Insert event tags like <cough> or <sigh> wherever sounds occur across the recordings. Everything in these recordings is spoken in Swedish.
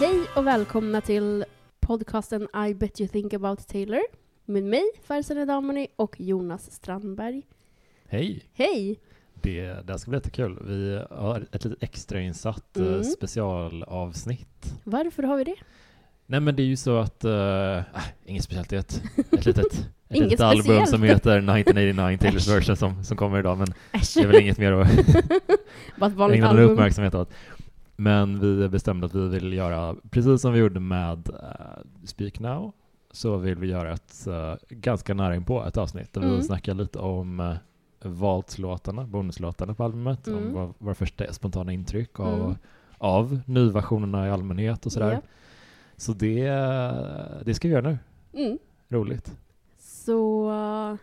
Hej och välkomna till podcasten I bet you think about Taylor med mig, Farzaneh Damani och Jonas Strandberg. Hej! Hej! Det, det här ska bli jättekul. Vi har ett litet extrainsatt eh, Mm. specialavsnitt. Varför har vi det? Nej men det är ju så att, uh, inget speciellt, det är ett, ett litet, <laughs> Inget litet album speciellt. som heter 1989 Taylors <laughs> version som, som kommer idag, men Äsch. det är väl inget mer att <laughs> ägna någon album. uppmärksamhet åt. Men vi bestämde att vi vill göra, precis som vi gjorde med uh, Speak Now, så vill vi göra ett uh, ganska nära inpå ett avsnitt där vi Mm. vill snacka lite om uh, valslåtarna, bonuslåtarna på albumet, om Mm. vad våra första spontana intryck av, Mm. av nyversionerna i allmänhet och sådär. Ja. Så det, det ska vi göra nu. Mm. Roligt. Så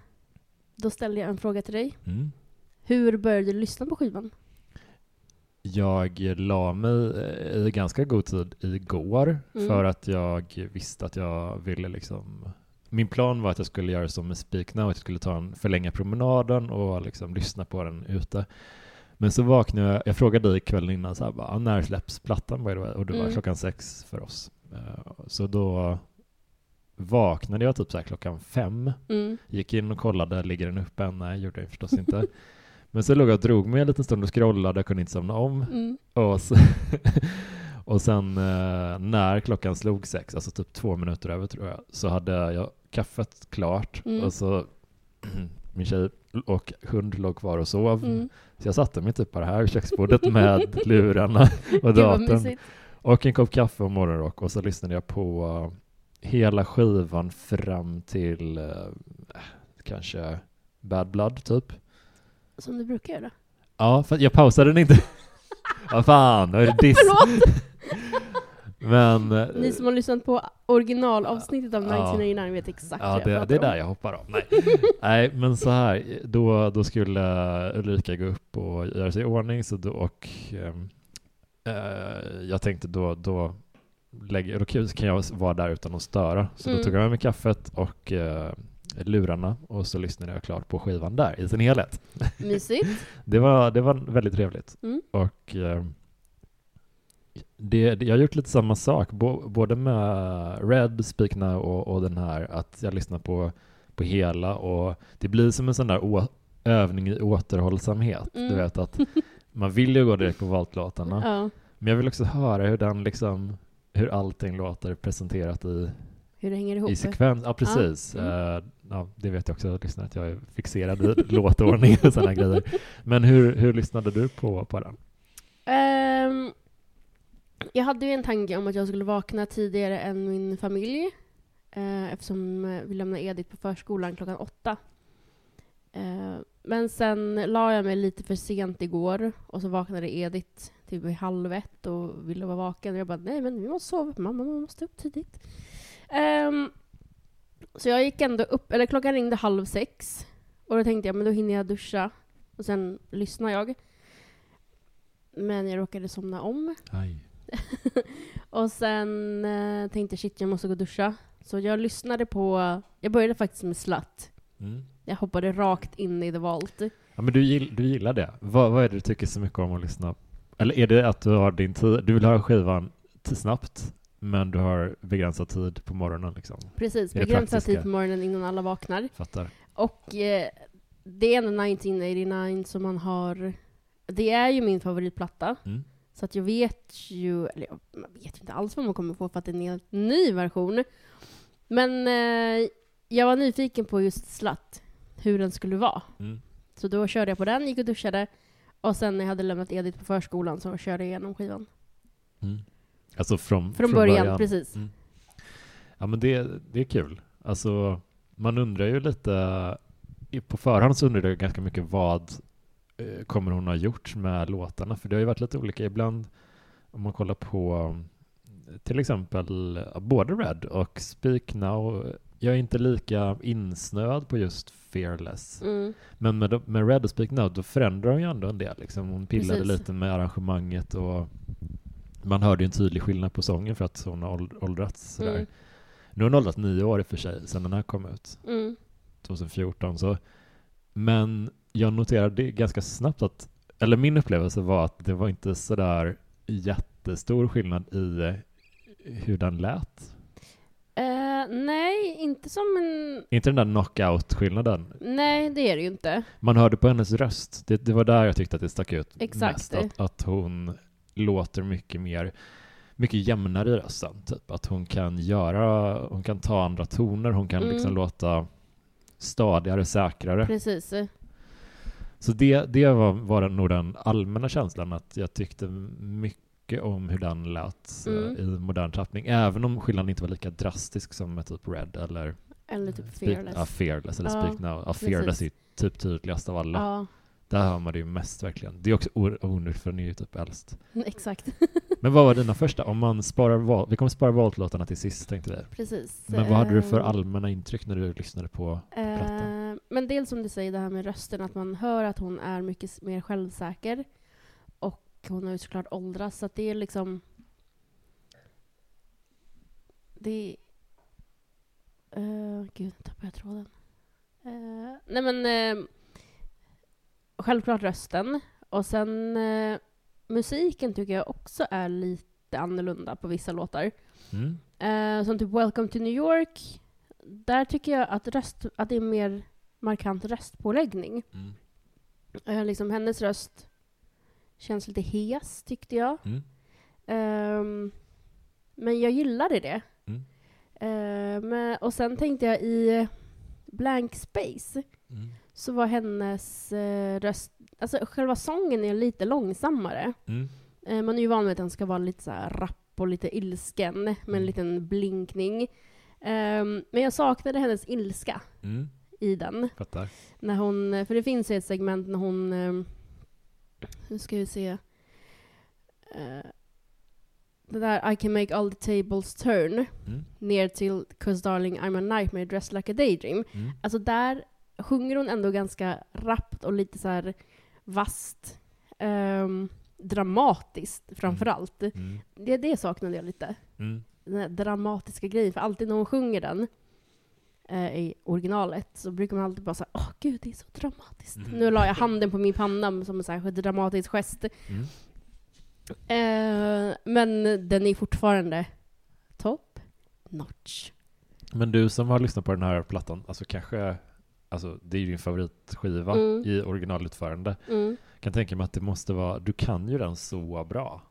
då ställde jag en fråga till dig. Mm. Hur började du lyssna på skivan? Jag la mig eh, i ganska god tid igår Mm. för att jag visste att jag ville liksom min plan var att jag skulle göra som med Speak Now, att jag skulle ta en förlänga promenaden och liksom lyssna på den ute. Men så vaknade jag, jag frågade dig kvällen innan så här, bara, "Ah, när släpps plattan? Och det var Mm. klockan sex för oss. Eh, Så då vaknade jag typ så här klockan fem Mm. Gick in och kollade, ligger den uppe än? Nej, gjorde jag förstås inte. <laughs> Men så låg jag och drog mig en liten stund och scrollade, kunde inte somna om. Mm. Och, så, <laughs> och sen eh, när klockan slog sex, alltså typ två minuter över tror jag, så hade jag kaffet klart Mm. och så <clears throat> min tjej och hund låg kvar och sov. Mm. Så jag satte mig typ bara här vid köksbordet med <laughs> lurarna och datorn och en kopp kaffe och morgonrock och så lyssnade jag på hela skivan fram till eh, kanske Bad Blood typ. Som du brukar göra. Ja, för jag pausade den inte. <laughs> Vad fan, vad är det diss? Men eh, Ni som har lyssnat på originalavsnittet av Ja. 1999 vet exakt ja, vad jag det, det är där jag hoppar av. Nej. Nej, men så här, då, då skulle Ulrika gå upp och göra sig i ordning så då, och ehm, eh, jag tänkte då, då, lägger, då kan jag vara där utan att störa. Så Mm. då tog jag med mig kaffet och eh, lurarna och så lyssnade jag klart på skivan där i sin helhet. <laughs> Mysigt. Det var, det var väldigt trevligt. Mm. Och eh, det, jag har gjort lite samma sak, bo, både med Red, Speak Now och, och den här, att jag lyssnar på, på hela och det blir som en sån där å, övning i återhållsamhet. Mm. Du vet att <laughs> man vill ju gå direkt på valtlåtarna, Ja. men jag vill också höra hur den liksom, hur allting låter presenterat i, Hur det hänger ihop. i sekvens. Ja, precis. Mm. Eh, ja, det vet jag också, lyssnare, att jag är fixerad vid <laughs> låtordning och sådana grejer. Men hur, hur lyssnade du på, på den? Ehm, jag hade ju en tanke om att jag skulle vakna tidigare än min familj. eh, eftersom eh, vi lämnar Edith på förskolan klockan åtta. Eh, men sen la jag mig lite för sent igår och så vaknade Edith typ vid halv ett och ville vara vaken. Och jag bara, nej men vi måste sova, mamma man måste upp tidigt. Ehm, så jag gick ändå upp, eller klockan ringde halv sex. Och då tänkte jag, men då hinner jag duscha. Och sen lyssnar jag. Men jag råkade somna om. Aj. <laughs> och sen eh, tänkte jag shit, jag måste gå och duscha. Så jag lyssnade på, jag började faktiskt med Slut. Mm. Jag hoppade rakt in i The Vault. Ja, men du, gill, du gillar det. Vad, vad är det du tycker så mycket om att lyssna? Eller är det att du har din tid, du vill ha skivan snabbt, men du har begränsad tid på morgonen liksom? Precis, begränsad tid på morgonen innan alla vaknar. Fattar. Och eh, det är ändå 1989 som man har, det är ju min favoritplatta. Mm. Så att jag vet ju, eller jag, vet inte alls vad man kommer få för att det är en helt ny version. Men eh, jag var nyfiken på just Slut, hur den skulle vara. Mm. Så då körde jag på den, gick och duschade. Och sen när jag hade lämnat Edith på förskolan så körde jag igenom skivan. Mm. Alltså från, Från, början, precis. Mm. Ja men det, det är kul. Alltså man undrar ju lite, på förhand så undrar jag ganska mycket vad eh, kommer hon ha gjort med låtarna? För det har ju varit lite olika ibland om man kollar på till exempel både Red och Speak Now. Jag är inte lika insnöad på just Fearless. Mm. Men med, med Red och Speak Now då förändrar hon ju ändå en del. Liksom. Hon pillade Precis. lite med arrangemanget och man hörde ju en tydlig skillnad på sången för att hon har åld- åldrats sådär. Mm. Nu har hon åldrats nio år i och för sig sedan den här kom ut, Mm. 2014. Så. Men jag noterade ganska snabbt att, eller min upplevelse var att det var inte sådär jättestor skillnad i eh, hur den lät. Nej, inte som en... Inte den där knockout-skillnaden. Nej, det är det ju inte. Man hörde på hennes röst, det, det var där jag tyckte att det stack ut Exakt. mest. Att, att hon låter mycket mer, mycket jämnare i rösten. Typ. Att hon kan göra, hon kan ta andra toner, hon kan Mm. liksom låta stadigare, säkrare. Precis. Så det, det var, var nog den allmänna känslan, att jag tyckte mycket om hur den lät eh, Mm. i modern tappning, även om skillnaden inte var lika drastisk som med typ Red eller Eller typ Speak, Fearless. ja, fearless eller Ja, Speak Now. Ja, Fearless är typ tydligast av alla. Ja, Där hör man det ju mest verkligen. Det är också onödigt för den är ju typ äldst. exakt. <laughs> Men vad var dina första? Om man sparar val, vi kommer spara Volt-låtarna till sist tänkte vi. Precis. Men vad hade du för Ehm, allmänna intryck när du lyssnade på plattan? Eh, men dels som du säger, det här med rösten, att man hör att hon är mycket mer självsäker. Hon har ju såklart åldrats, så det är liksom... Det... Uh, gud, nu tappade jag tråden. Eh, nej men... eh, självklart rösten. Och sen eh, musiken tycker jag också är lite annorlunda på vissa låtar. Mm? Eh, som typ Welcome to New York. Där tycker jag att, röst, att det är mer markant röstpåläggning. Mm. Eh, liksom hennes röst känns lite hes, tyckte jag. Mm. Ehm, men jag gillade det. Mm. Eh, men, och sen tänkte jag i Blank Space Mm. så var hennes eh, röst, alltså själva sången är lite långsammare. Mm. Eh, man är ju van vid att den ska vara lite så rapp och lite ilsken med en Mm. liten blinkning. Ehm, men jag saknade hennes ilska Mm. i den. Fattar. När hon, för det finns ju ett segment när hon, ehm, nu ska vi se, Eh, det där I can make all the tables turn Mm. ner till Cause darling I'm a nightmare dressed like a daydream. Mm. Alltså där sjunger hon ändå ganska rappt och lite så här vasst. ehm, dramatiskt framförallt. Mm. Det, det saknade jag lite. Mm. Den här dramatiska grejen. För alltid när hon sjunger den eh, i originalet så brukar man alltid bara säga åh gud det är så dramatiskt. Mm. Nu la jag handen på min panna som en så här dramatisk gest. Mm. Eh, men den är fortfarande top notch. Men du som har lyssnat på den här plattan, alltså kanske, alltså det är ju din favoritskiva Mm. i originalutförande. Mm. Kan tänka mig att det måste vara, du kan ju den så bra.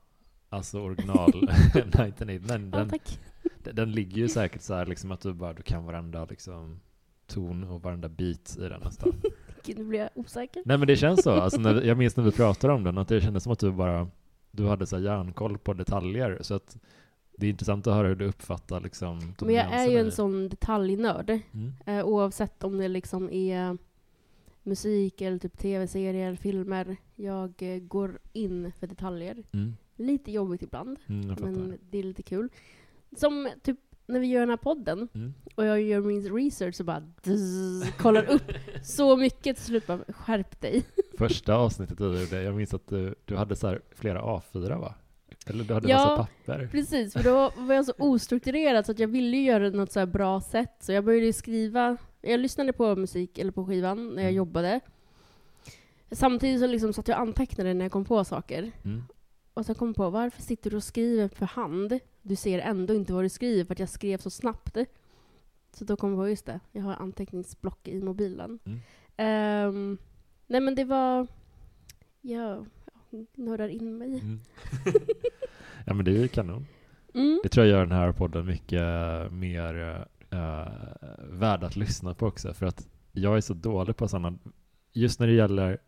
Alltså original <laughs> 1989, men Ja, den, tack. Den, den ligger ju säkert så här liksom att du bara, du kan varenda liksom ton och varenda beat i den nästan. <laughs> Gud, nu blir jag osäker. Nej men det känns så, alltså när, jag minns när vi pratade om den, att det kändes som att du bara, du hade så här järnkoll på detaljer, så att det är intressant att höra hur du uppfattar liksom Men jag är ju en i- sån detaljnörd. Mm. Eh, oavsett om det liksom är musik eller typ tv-serier, filmer. Jag eh, går in för detaljer. Mm. Lite jobbigt ibland, Mm, men det är lite kul. Som typ när vi gör den här podden Mm. och jag gör min research och bara dzz, kollar upp <laughs> så mycket till slut bara skärp dig. <laughs> Första avsnittet du gjorde, jag minns att du, du hade så flera A4 va? Eller du hade Ja, massa papper. Precis, för då var jag så ostrukturerad så att jag ville ju göra det något så här bra sätt. Så jag började skriva, jag lyssnade på musik, eller på skivan, när jag Mm. jobbade. Samtidigt så liksom satt jag och antecknade när jag kom på saker. Mm. Och sen kom jag på, varför sitter du och skriver för hand? Du ser ändå inte vad du skriver för att jag skrev så snabbt. Så då kom jag på, just det, jag har anteckningsblock i mobilen. Mm. Ehm, nej men det var, jag nördar in mig. Mm. <laughs> ja men det är ju kanon. Mm. Det tror jag gör den här podden mycket mer uh, värd att lyssna på också, för att jag är så dålig på sådana, just när det gäller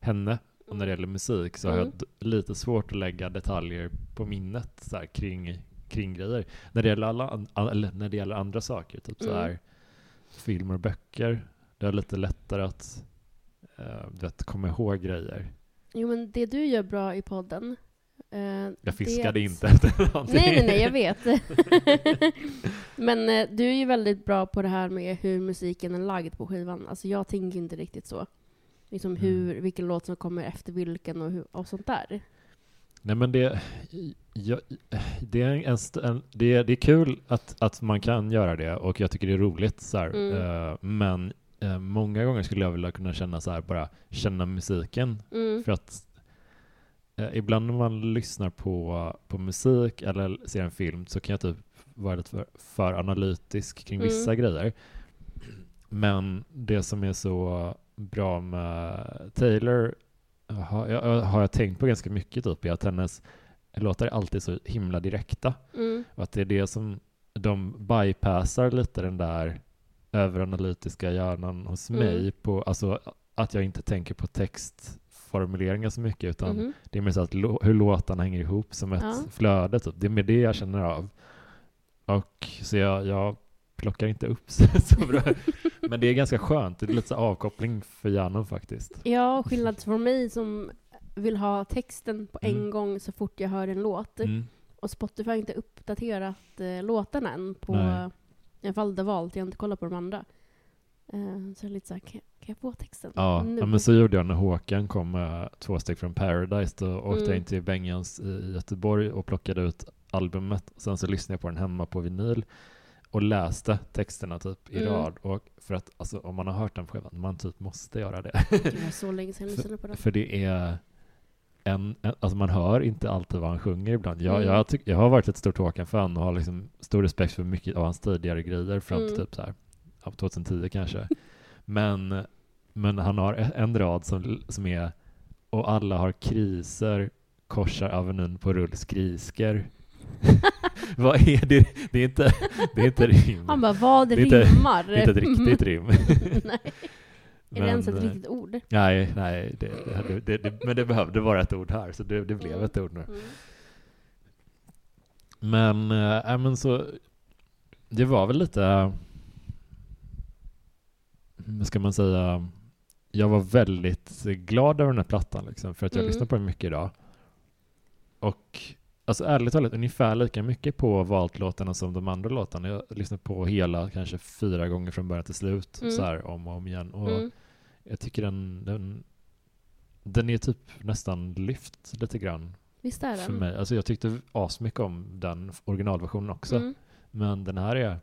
henne och när det gäller musik så har jag Mm. lite svårt att lägga detaljer på minnet så här, kring, kring grejer. När det gäller, alla, an- när det gäller andra saker, typ så Mm. här, filmer och böcker, det är lite lättare att uh, vet, komma ihåg grejer. Jo men det du gör bra i podden. eh, Jag det fiskade att- inte <laughs> efter någonting. Nej, nej, nej, jag vet. <laughs> men eh, du är ju väldigt bra på det här med hur musiken är lagd på skivan. Alltså jag tänker inte riktigt så. Liksom Mm. hur, vilken låt som kommer efter vilken och, hur, och sånt där. Nej men det, jag, det, är en, en, det, det är kul att, att man kan göra det och jag tycker det är roligt så Mm. eh, men eh, många gånger skulle jag vilja kunna känna så här, bara känna musiken Mm. för att eh, ibland när man lyssnar på, på musik eller ser en film så kan jag typ vara lite för, för analytisk kring Mm. vissa grejer. Men det som är så bra med Taylor har jag, har jag tänkt på ganska mycket typ, är att hennes låtar är alltid så himla direkta. Mm. Och att det är det som de bypassar lite den där överanalytiska hjärnan hos Mm. mig. På, alltså att jag inte tänker på textformuleringar så mycket utan Mhm. det är mer så att hur låtarna hänger ihop som ett Ja. flöde. Typ. Det är mer det jag känner av. Och så jag, jag plockar inte upp så, <laughs> så bra. <laughs> Men det är ganska skönt. Det är lite så avkoppling för hjärnan faktiskt. Ja, skillnad från mig som vill ha texten på en Mm. gång så fort jag hör en låt. Mm. Och Spotify har inte uppdaterat eh, låtarna än på Nej. det valt. Jag har inte kollat på de andra. Eh, så lite såhär, kan, jag- kan jag få texten? Ja, nu? ja, men så gjorde jag när Håkan kom med två steg från Paradise. Då åkte Mm. jag in till Bengans i Göteborg och plockade ut albumet. Sen så lyssnade jag på den hemma på vinyl och läste texterna typ i Mm. rad. Och för att alltså, om man har hört den skivan, man typ måste göra det. Det <laughs> så länge sedan jag lyssnade på den. för det är en, en, alltså man hör inte alltid vad han sjunger ibland. Jag, Mm. jag, tyck, jag har varit ett stort Håkan-fan och har liksom stor respekt för mycket av hans tidigare grejer fram till Mm. typ så här, ja, 2010 kanske. men, men han har e- en rad som, som är och alla har kriser, korsar Avenyn på rullskrisker. <laughs> vad är det? Det är inte, det är inte rim. Han bara, vad Det är inte- rimmar? det är inte ett riktigt rim. <laughs> Nej. Är det ens ett eh, riktigt ord? Nej, nej, det, det, det, men det behövde vara ett ord här, så det, blev Mm. ett ord nu. Mm. Men, äh, men så, det var väl lite, äh, vad ska man säga, jag var väldigt glad över den här plattan liksom, för att jag Mm. lyssnade på den mycket idag. Och alltså ärligt talat ungefär lika mycket på valt-låtarna som de andra låtarna. Jag lyssnade på hela kanske fyra gånger från början till slut, Mm. så här om och om igen. Och Mm. jag tycker den, den, den är typ nästan lyft lite grann Visst är för den? mig. Alltså jag tyckte asmycket om den originalversionen också. Mm. Men den här är...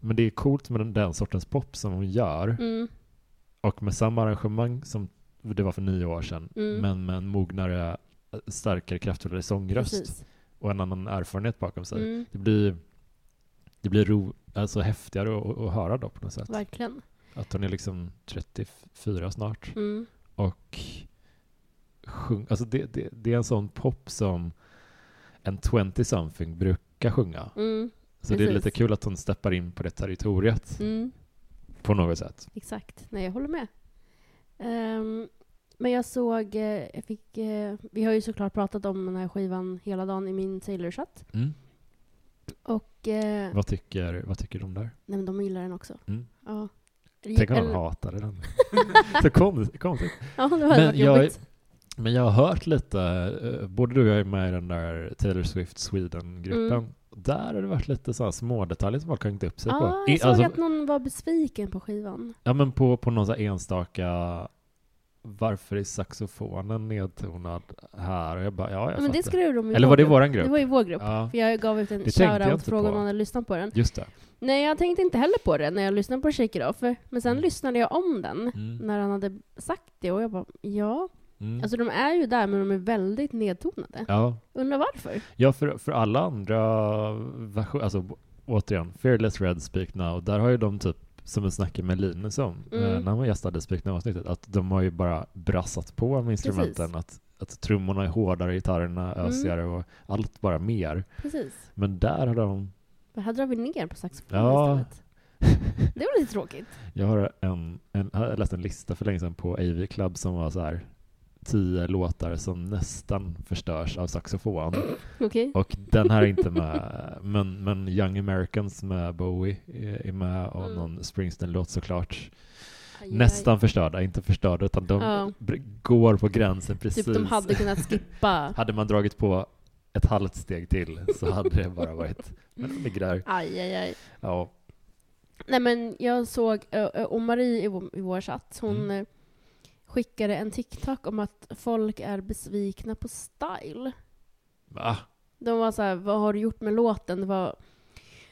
Men det är coolt med den, den sortens pop som hon gör. Mm. Och med samma arrangemang som det var för nio år sedan. Mm. Men med en mognare, starkare, kraftfullare sångröst. Precis. Och en annan erfarenhet bakom sig. Mm. Det blir, det blir ro, alltså häftigare att, att höra då på något sätt. Verkligen. Att hon är liksom 34 snart. Mm. Och sjung, alltså det, det, det är en sån pop som en 20-something brukar sjunga. Mm. Så det är Precis. lite kul att hon steppar in på det territoriet Mm. på något sätt. Exakt. Nej, jag håller med. Ehm, men jag såg, eh, jag fick, eh, vi har ju såklart pratat om den här skivan hela dagen i min Taylor-chatt. Och eh, Vad, tycker, vad tycker de där? nej, men de gillar den också. Mm. Ja. Tänk om de Eller- hatade den. <laughs> Så konstigt. konstigt. Ja, det hade Men varit jag- jobbigt. Men jag har hört lite, eh, både du och jag är med i den där Taylor Swift Sweden-gruppen. Mm. Där har det varit lite sådana små detaljer som folk har hängt upp sig Ja, på. jag såg alltså, att någon var besviken på skivan. Ja men på, på någon så här enstaka varför är saxofonen nedtonad här? Och jag bara, ja jag Ja, men det skrev de i Eller vår var det våran grupp? Det var i vår grupp. Ja, För jag gav ut en Det tänkte jag shoutout inte fråga på. om man hade lyssnat på den. just det. Nej, jag tänkte inte heller på det när jag lyssnade på Shake It Off. Men sen Mm. lyssnade jag om den Mm. när han hade sagt det och jag bara, ja. Mm. Alltså de är ju där men de är väldigt nedtonade. ja, Undrar varför? ja för, för alla andra versioner, alltså återigen, Fearless Red Speak Now, där har ju de typ som vi snackade med Linus om, Mm. eh, när han gästade Speak Now-avsnittet, att de har ju bara brassat på med instrumenten. Att, att trummorna är hårdare, gitarrerna Mm. ösigare och allt bara mer. Precis. Men där har de Men här drar vi ner på saxofonen Ja. istället. <laughs> Det var lite tråkigt. Jag har en, en, jag har läst en lista för länge sedan på AV Club som var så här tio låtar som nästan förstörs av saxofon. Okej. Och den här är inte med, men, men Young Americans med Bowie är med och Mm. någon Springsteen-låt såklart. Aj, aj. Nästan förstörda, inte förstörda utan de Ja. går på gränsen precis. Typ de hade kunnat skippa. <laughs> Hade man dragit på ett halvt steg till så hade det bara varit, men de ligger där. Aj, aj, aj. Ja, Nej men jag såg, och Marie i i vår chatt, hon Mm. Skickade en TikTok om att folk är besvikna på style. va? De var så här, vad har du gjort med låten? Det var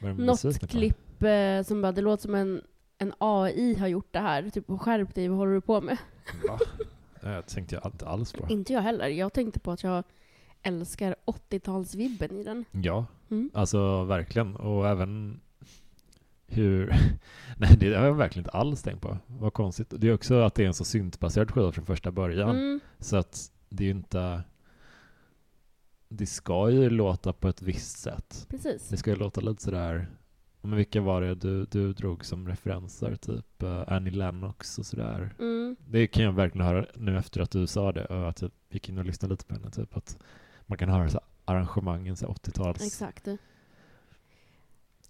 Vad är de något klipp eh, som bara, det låter som en, en AI har gjort det här. Typ, skärp dig, vad håller du på med? Va? Jag tänkte jag inte alls på. Inte jag heller. Jag tänkte på att jag älskar 80-talsvibben i den. Ja, Mm. alltså verkligen. Och även hur... <laughs> Nej, det har jag verkligen inte alls tänkt på. Vad konstigt. Det är också att det är en så syntbaserad skiva från första början. Mm. Så att det är ju inte... Det ska ju låta på ett visst sätt. Precis. Det ska ju låta lite sådär... Men vilka var det du, du drog som referenser? Typ eh, Annie Lennox och sådär. Mm. Det kan jag verkligen höra nu efter att du sa det och att jag gick in och lyssnade lite på henne. Typ att man kan höra så arrangemangen, så här 80-tals. Exakt.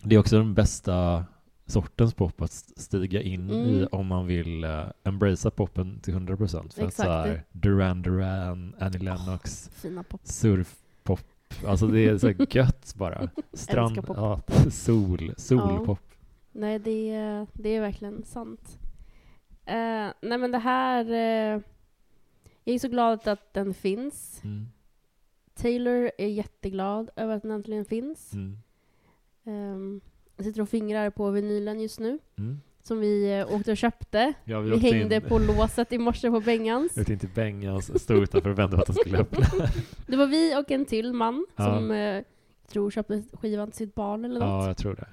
Det är också den bästa sortens pop att st- stiga in Mm. i om man vill uh, embracea poppen till 100%. För att Exakt. så här, Duran Duran, Annie Lennox, pop. surfpop. Alltså det är så här <laughs> gött bara. Strand, ja, sol, solpop. Nej, det är, det är verkligen sant. Eh, nej, men det här... eh, jag är så glad att den finns. Mm. Taylor är jätteglad över att den äntligen finns. Mm. Ehm, jag sitter och fingrar på vinylen just nu. Mm. Som vi eh, åkte och köpte. Ja, vi, Vi hängde in, på låset i morse på Bengans. Vi åkte in till Bengans, stod utanför och väntade på att de skulle öppna. <laughs> Det var vi och en till man Ja. som eh, tror köpte skivan till sitt barn eller något. Ja, jag tror det.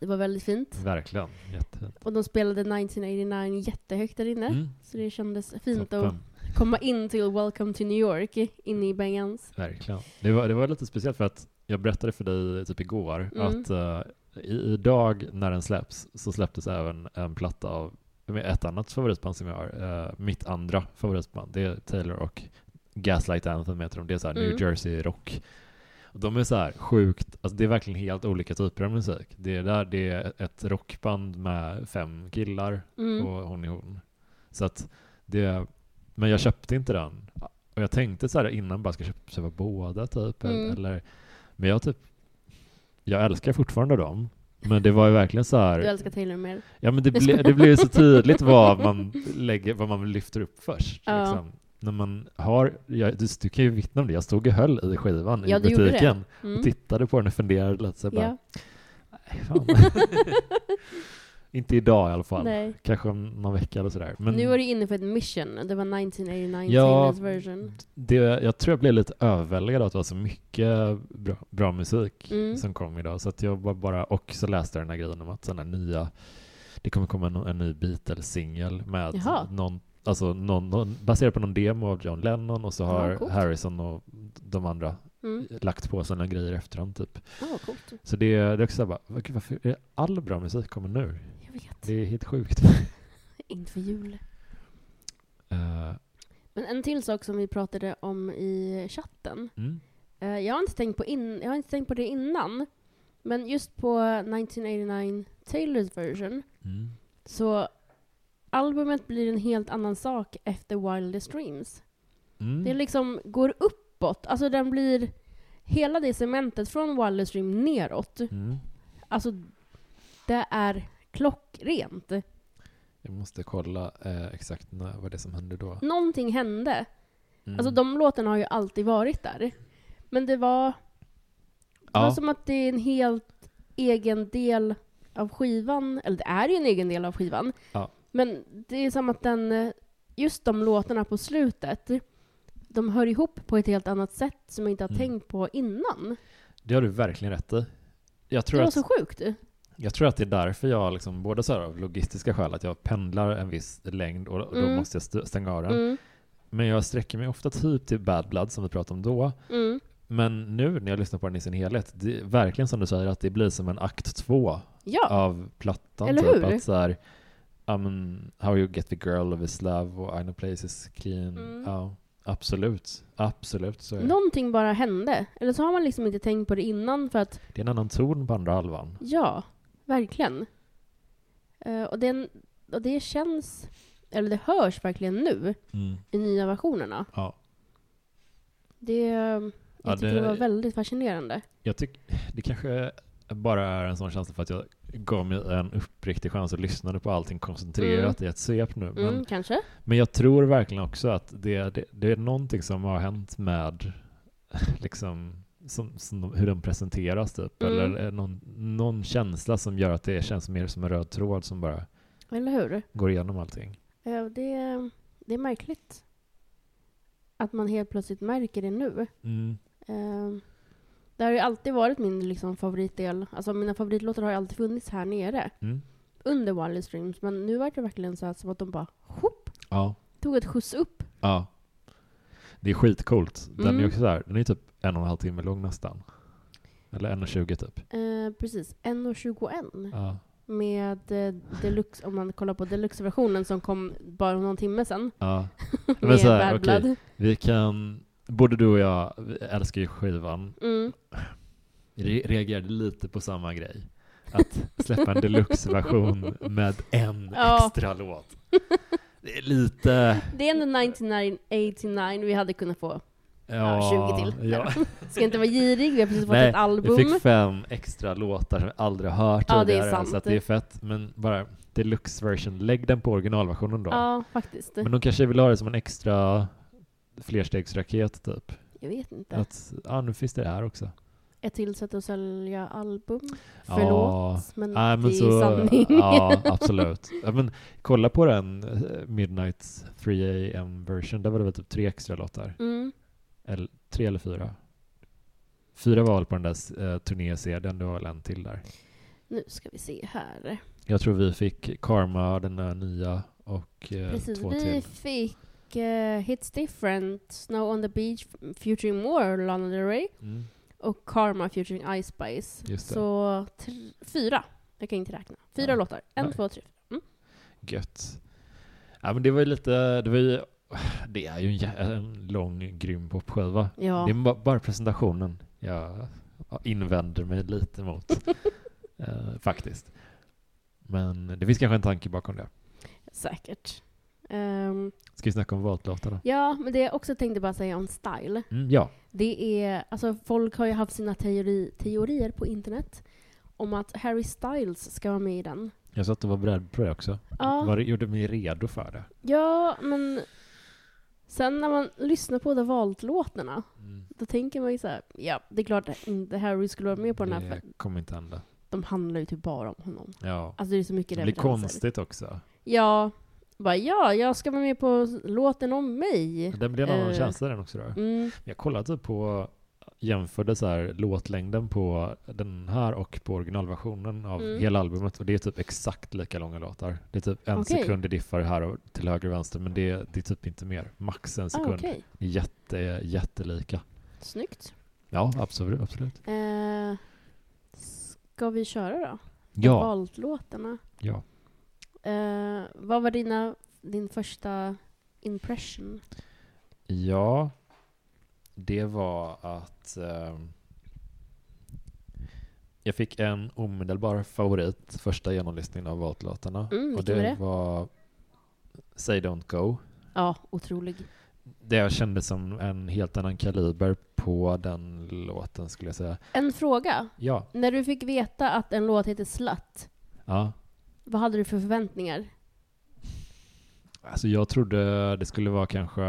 Det var väldigt fint. Verkligen. Jättefint. Och de spelade 1989 jättehögt där inne. Mm. Så det kändes fint att Toppen. komma in till Welcome to New York inne i Bengans. Verkligen. Det var, det var lite speciellt för att jag berättade för dig typ igår Mm. att uh, i, idag när den släpps så släpptes även en platta av ett annat favoritband som jag har. eh, mitt andra favoritband. Det är Taylor och Gaslight Anthem heter de. Det är så här Mm. New Jersey rock. De är så här sjukt, alltså det är verkligen helt olika typer av musik. Det är där det är ett rockband med fem killar Mm. och hon är hon. Så att det, men jag köpte inte den. Och jag tänkte så här innan, bara ska jag köpa båda typ. Mm. Eller, men jag typ, jag älskar fortfarande dem. Men det var ju verkligen så Du här, älskar Taylor mer. ja men det, ble, det ju så <laughs> tydligt vad man lägger, vad man lyfter upp först. Ja. Liksom. När man har, jag, du, du kan ju vittna om det, jag stod och höll i skivan Ja, i du butiken Mm. och tittade på den och funderade lite så jag bara, Ja. nej, fan. <laughs> <laughs> Inte idag i alla fall. Nej. Kanske om någon vecka eller sådär. Men Nu var du inne för ett mission. Det var 1989 Ja, version. det, jag tror jag blev lite överväldigad av att det var så mycket bra, bra musik Mm. som kom idag. Så att jag var bara, och så läste jag den här grejen om att sådana nya, det kommer komma en, en ny Beatles-singel med Jaha. någon, alltså någon, någon, baserad på någon demo av John Lennon och så har coolt. Harrison och de andra Mm. lagt på sådana grejer efterhand typ. Coolt. Så det, det är också så här bara, "Vad- gud, varför all bra musik kommer nu? Jag vet. Det är helt sjukt. <laughs> Inte för jul. Eh, Men en till sak som vi pratade om i chatten. mm, Eh, jag, har inte tänkt på in, jag har inte tänkt på det innan. Men just på 1989 Taylors version mm, så albumet blir en helt annan sak efter Wildest Dreams. mm. Det liksom går uppåt. Alltså den blir hela det cementet från Wildest Dream neråt. Mm. Alltså det är klockrent. Jag måste kolla eh, exakt när, vad det är som hände då. Någonting hände. Mm. Alltså de låtarna har ju alltid varit där. Men det var, det var ja. som att det är en helt egen del av skivan. Eller det är ju en egen del av skivan. Ja. Men det är som att den, eh, just de låtarna på slutet, de hör ihop på ett helt annat sätt som jag inte har Mm. tänkt på innan. Det har du verkligen rätt i. Jag Det tror, var att, så sjukt. Jag tror att det är därför jag, liksom, både så här av logistiska skäl, att jag pendlar en viss längd och, och då Mm. måste jag st- stänga av den. Mm, Men jag sträcker mig ofta typ till Bad Blood som vi pratade om då. mm. Men nu när jag lyssnar på den i sin helhet, det är verkligen som du säger att det blir som en akt två Ja, av plattan. Eller typ. hur? Att så här, men, How You Get The Girl of His Love och I Know Places Clean. Mm. Ja, absolut. Absolut så är någonting bara hände. Eller så har man liksom inte tänkt på det innan för att, Det är en annan ton på andra halvan. ja, verkligen. Eh, och, den, och det känns, eller det hörs verkligen nu i nya versionerna. Ja. Det, jag Ja, tycker det- det var väldigt fascinerande. Jag tycker det kanske bara är en sån känsla för att jag gav mig en uppriktig chans och lyssnade på allting koncentrerat i ett svep nu. Men, Mm, kanske? men jag tror verkligen också att det, det, det är någonting som har hänt med <laughs> liksom som, som, hur de presenteras typ. Mm. Eller någon, någon känsla som gör att det känns mer som en röd tråd som bara Eller hur? går igenom allting. Eh, det, det är märkligt. Att man helt plötsligt märker det nu. Mm. Eh, det har ju alltid varit min liksom, favoritdel. Alltså mina favoritlåtar har ju alltid funnits här nere. Mm. Under Wireless Streams. Men nu var det verkligen så här som att de bara whoop, Ja. tog ett skjuts upp. ja. Det är skitcoolt. Den Mm. är också där, den är typ en och en halv timme lång nästan. Eller en och tjugo typ. Eh, precis. 1.21. Ja. Med eh, deluxe, om man kollar på deluxe-versionen som kom bara någon timme sedan. ja. <laughs> Men så här. Blood. Vi kan, både du och jag älskar ju skivan. Mm. Re reagerade lite på samma grej. Att släppa en deluxe-version <laughs> med en Ja. extra låt. Det är lite... Det är ändå 1989, vi hade kunnat få. Ja, 20 till. Ja. <laughs> Ska inte vara girig, vi har precis fått Nej, ett album. Vi fick fem extra låtar som vi aldrig har hört Ja, det är sant. så det är fett. Men bara deluxe version, lägg den på originalversionen då. Ja, faktiskt. Men de kanske vill ha det som en extra flerstegsraket typ. Jag vet inte. Att, ja nu finns det här också. Ett till sätt att sälja album. Ja. Förlåt, men, Nej, men det är så, sanning. Ja, <laughs> absolut. Ja, men, kolla på den eh, Midnight 3 AM version, där var det väl typ tre extra låtar. Mm. Eller, tre eller fyra? Fyra var väl på den där uh, turné-CDn, det var väl en till där. Nu ska vi se här. Jag tror vi fick Karma, den där nya, och eh, Precis, två vi till. fick eh, Hits Different, Snow on the Beach featuring More, Lana Del Rey. Mm, Och Karma featuring Ice Spice. Så fyra. Jag kan inte räkna. Fyra Ja. låtar. En, Nej. två, tre. Gött. Ja, men det var ju lite, det var ju, det är ju en, en lång, grym popskiva. Ja. Det är ba- bara presentationen jag invänder mig lite mot, <laughs> eh, faktiskt. Men det finns kanske en tanke bakom det. Säkert. Ehm, Ska vi snacka om valtlåtarna? ja, men det jag också tänkte bara säga om style. Mm, ja. Det är, alltså folk har ju haft sina teori, teorier på internet om att Harry Styles ska vara med i den. Jag sa att du var beredd på det också. Ja. Var, gjorde mig redo för det. Ja, men sen när man lyssnar på de valt låtarna, Mm. då tänker man ju så här, ja, det är klart att inte Harry skulle vara med på den här, Det kommer inte hända. de handlar ju typ bara om honom. Ja. Alltså det är så mycket Det blir referenser. konstigt också. Ja, bara ja, jag ska vara med på låten om mig. Den blir en annan Eh. känsla den också då. Mm, Jag kollade på, jämförde så här låtlängden på den här och på originalversionen av Mm. hela albumet och det är typ exakt lika långa låtar. Det är typ en Okej. sekund i diffar här och till höger och vänster men det, det är typ inte mer. Max en ah, sekund. Det är jätte, jättelika. Snyggt. Ja, absolut. absolut. Eh, ska vi köra då? Ja, Valt låtarna. ja. Eh, vad var dina, din första impression? Ja, det var att ehm, jag fick en omedelbar favorit första genomlyssningen av valtlåtarna. Mm, och det var det? var Say Don't Go. Ja, otrolig. Det jag kände som en helt annan kaliber på den låten skulle jag säga. En fråga. Ja, När du fick veta att en låt heter Slut, ja. vad hade du för förväntningar? Alltså jag trodde det skulle vara kanske,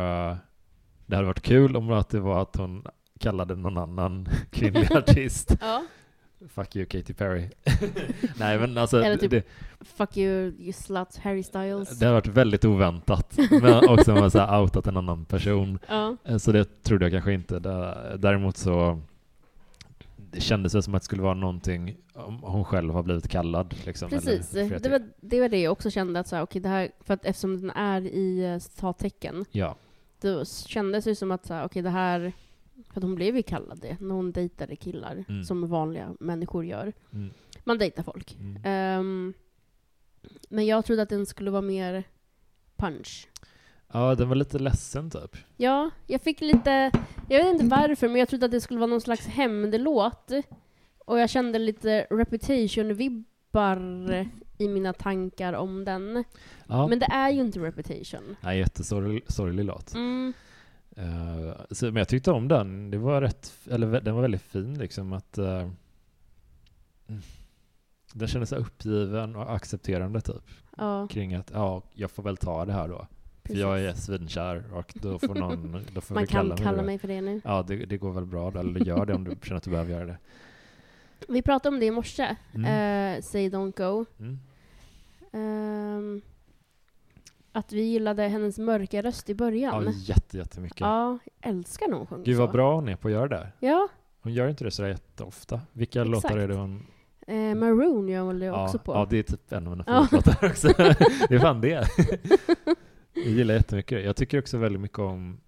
det hade varit kul om att det var att hon kallade någon annan <laughs> kvinnlig <laughs> artist. Ja. <laughs> Fuck you Katy Perry. Nej men alltså, Eller typ- det, Fuck you, you slut, Harry Styles. det har varit väldigt oväntat. Men också man här outat en annan person. Ja. Eh, Så det trodde jag kanske inte. Dä- Däremot så det kändes väl som att det skulle vara någonting om hon själv har blivit kallad. Liksom, Precis. Det var, det var det jag också kände att så här, okej, det här, för att eftersom den är i eh, citattecken, Ja, då kändes det som att så här, okej, det här, för hon blev ju kallad det, när hon dejtade killar, Mm. som vanliga människor gör. mm, Man dejtar folk. mm. Ehm, men jag trodde att den skulle vara mer punch. ja, den var lite ledsen typ. Ja, jag fick lite, jag vet inte varför, men jag trodde att det skulle vara någon slags hämndlåt. Och jag kände lite reputation-vibbar i mina tankar om den. Ja. Men det är ju inte reputation. Nej, jättesorglig sorglig låt. Mm. Eh, så, men jag tyckte om den. Det var rätt, eller den var väldigt fin liksom att mm. den kändes så uppgiven och accepterande typ. Ja, Kring att ja, jag får väl ta det här då. För precis. jag är svinkär och då får någon, då får Man kan kalla kalla mig, mig, för det nu. Ja, det, det går väl bra eller gör det om du känner att du behöver göra det. Vi pratade om det i morse, Mm. eh, Say Don't Go. Mm. Ehm, att vi gillade hennes mörka röst i början. Ja, jätte, jättemycket. Ja, älskar när hon sjunger Gud så. vad bra hon är på att göra det. Ja, Hon gör inte det så jätteofta. Vilka Exakt. låtar är det hon... eh, Maroon gör hon det Ja, också på. ja, det är typ en av mina Ja. favoritlåtar också. <laughs> det är fan det. jag gillar jättemycket. Jag tycker också väldigt mycket om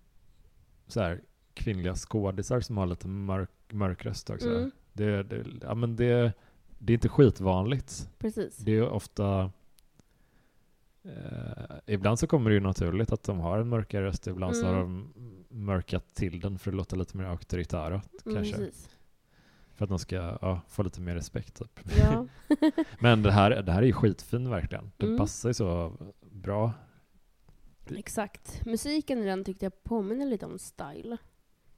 så här, kvinnliga skådisar som har lite mörk, mörk röst också. Mm, Det, det, ja, men det, det är inte skitvanligt. precis. Det är ofta... Eh, ibland så kommer det ju naturligt att de har en mörkare röst, ibland så har Mm. de mörkat till den för att låta lite mer auktoritära Mm, kanske. precis. För att de ska ja, få lite mer respekt typ. Ja. <laughs> Men det här, det här är ju skitfin verkligen. Den Mm. passar ju så bra. Exakt. Musiken i den tyckte jag påminner lite om Style.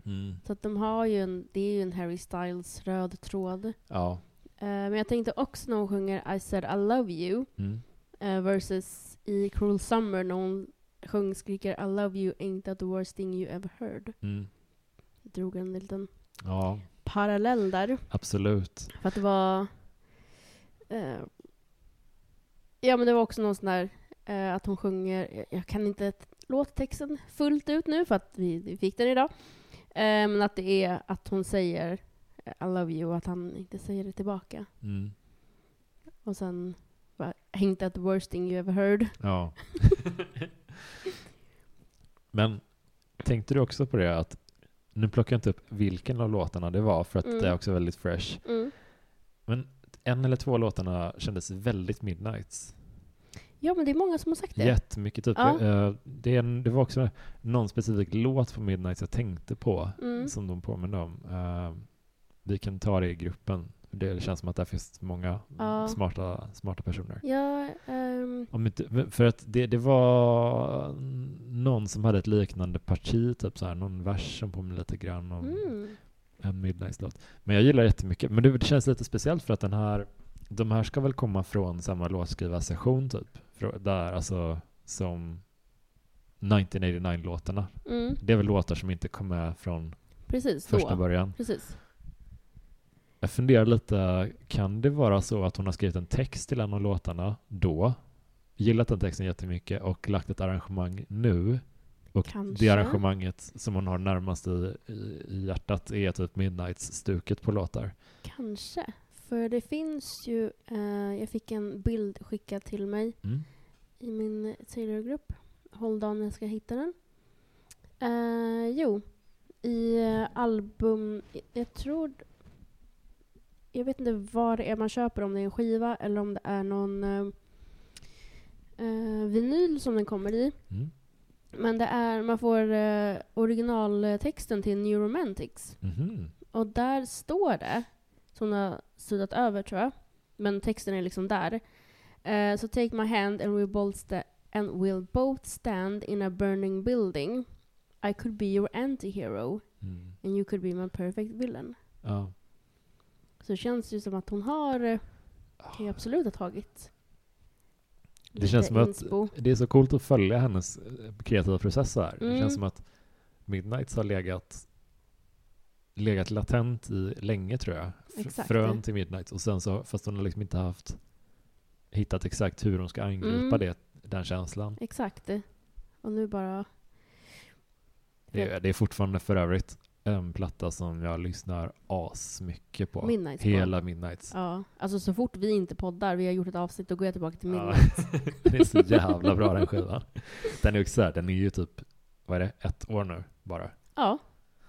Mm. Så att de har ju en, det är ju en Harry Styles röd tråd. Ja. Eh, men jag tänkte också när hon sjunger I said I love you Mm. eh, versus i Cruel Summer när hon sjöng skriker I love you ain't that the worst thing you ever heard. Mm. Jag drog en liten Ja, parallell där. absolut. För att det var... Eh, ja, men det var också någon sån där att hon sjunger... jag- kan inte låttexten fullt ut nu för att vi, vi fick den idag. Eh, men att det är att hon säger I love you och att han inte säger det tillbaka. Mm. Och sen ain't that the worst thing you ever heard. Ja. <laughs> Men tänkte du också på det att nu plockar jag inte upp vilken av låtarna det var för att Mm. det är också väldigt fresh. Mm. Men en eller två låtarna kändes väldigt Midnights. Ja, men det är många som har sagt det. Jättemycket typ. Ja. Eh, det, är en, det var också någon specifik låt på Midnights jag tänkte på Mm. som de påminde om. Eh, vi kan ta det i gruppen. Det känns som att där finns många Ja. smarta, smarta personer. Ja, Om inte, för att det, det var någon som hade ett liknande parti, typ så här, någon vers som påminner lite grann om mm. en Midnights-låt. Men jag gillar jättemycket. Men det, det känns lite speciellt för att den här, de här ska väl komma från samma låtskrivarsession typ. Där, alltså som 1989-låtarna. Mm. Det är väl låtar som inte kom med från Precis, första då. början. Precis. Jag funderar lite, kan det vara så att hon har skrivit en text till en av låtarna då, gillat den texten jättemycket och lagt ett arrangemang nu? Och Kanske. det arrangemanget som hon har närmast i, i, i hjärtat är typ Midnights-stuket på låtar. Kanske. För det finns ju, eh, jag fick en bild skickad till mig Mm. i min Taylor-grupp. Håll dagen jag ska hitta den. Eh, jo, i eh, album, jag tror, jag vet inte vad det är man köper, om det är en skiva eller om det är någon eh, eh, vinyl som den kommer i. Mm. Men det är, man får eh, originaltexten till New Romantics. Mhm. Och där står det, som hon har suddat över tror jag, men texten är liksom där. Eh, so take my hand and we'll, both and we'll both stand in a burning building. I could be your anti-hero Mm. and you could be my perfect villain. Ja. Så det känns ju som att hon har, eh, kan ju absolut ha tagit Det känns som att inspo. det är så coolt att följa hennes eh, kreativa process så här. Det Mm. känns som att Midnights har legat legat latent i länge tror jag. Exakt. Frön till Midnights och sen så, fast hon har liksom inte haft hittat exakt hur hon ska angripa Mm. det, den känslan. Exakt. Och nu bara... Det, är- det är fortfarande för övrigt en platta som jag lyssnar asmycket på. Midnights på. Hela Midnights. Ja, alltså så fort vi inte poddar, vi har gjort ett avsnitt, då går jag tillbaka till Ja. Midnight. <laughs> det är så jävla bra den skivan. Den är också så här, den är ju typ, vad är det, ett år nu bara. Ja,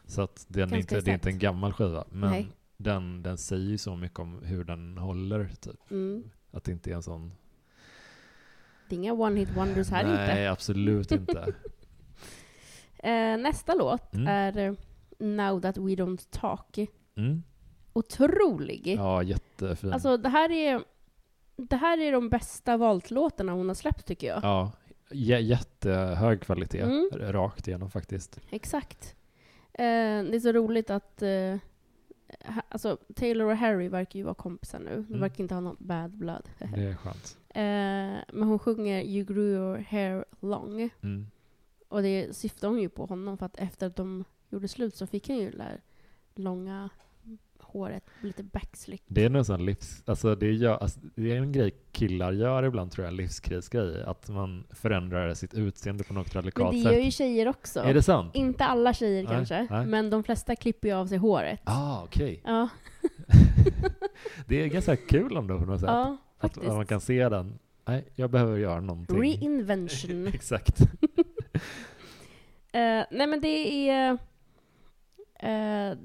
Så att den är inte, det är inte en gammal skiva, men Nej. den, den säger ju så mycket om hur den håller, typ. mm. Att det inte är en sån... det är inga one-hit wonders här Nej, inte. absolut inte. <laughs> Eh, nästa låt Mm. är eh, Now That We Don't Talk. Mm. Otrolig! Ja, jättefin. Alltså det här är det här är de bästa valtlåtarna hon har släppt tycker jag. ja, jättehög kvalitet, Mm. rakt igenom faktiskt. Exakt. Eh, det är så roligt att eh, ha, alltså, Taylor och Harry verkar ju vara kompisar nu. De Mm. verkar inte ha någon bad blood. <laughs> Det är skönt. eh, men hon sjunger You grew your hair long. Mm. Och det syftar hon ju på honom för att efter att de gjorde slut så fick han ju där långa håret lite backslick. Det är sån livs... Alltså det, är, jag- alltså det är en grej killar gör ibland tror jag, livskrisgrej. Att man förändrar sitt utseende på något Men radikalt det sätt. gör ju tjejer också. Är det sant? Inte alla tjejer Nej, kanske, nej. men de flesta klipper ju av sig håret. Ah, okej. Ja, <laughs> Det är ganska kul ändå på något sätt. ja att, faktiskt. att man kan se den. Nej, jag behöver göra någonting. Reinvention. <laughs> Exakt. <laughs> Eh, nej men det är... eh,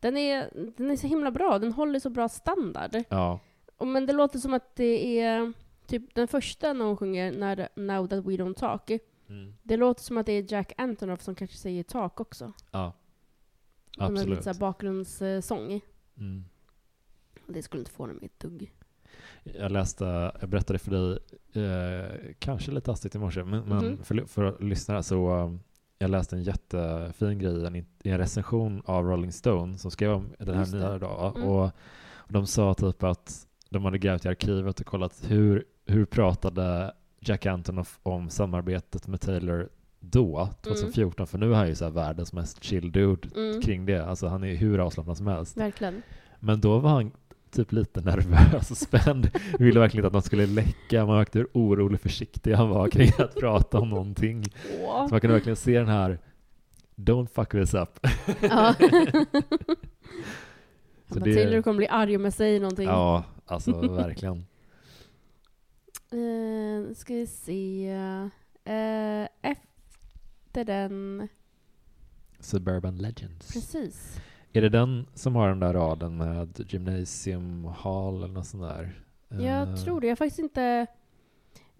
den, är den är så himla bra, den håller så bra standard. Ja. Och, men det låter som att det är typ den första när hon sjunger när, Now that we don't talk. Mm. Det låter som att det är Jack Antonoff som kanske säger talk också. Ja. Som en lite Absolut. bakgrundssång. Mm. Det skulle inte få mig ett dugg. Jag läste, jag berättade för dig, eh, kanske lite hastigt i morse, men, men Mhm. för, för lyssnare så um, jag läste en jättefin grej i en, i en recension av Rolling Stone som skrev om den här nya idag. Mm. Och, och de sa typ att de hade grävt i arkivet och kollat hur, hur pratade Jack Antonoff om samarbetet med Taylor då, 2014, för nu är han ju så här världens mest chill dude Mm. kring det. Alltså han är hur avslappnad som helst. Verkligen. Men då var han typ lite nervös och spänd. Ville verkligen inte att något skulle läcka. Man märkte hur orolig försiktig han var kring att prata om någonting. Så man kunde verkligen se den här Don't fuck this up. Ja. <laughs> Så det- Taylor kommer bli arg om jag säger någonting. Ja, alltså verkligen. <laughs> Eh, ska vi se. Eh, efter den... Suburban Legends. Precis. Är det den som har den där raden med Gymnasium Hall eller något sånt där? Jag Eh, tror det. Jag faktiskt inte...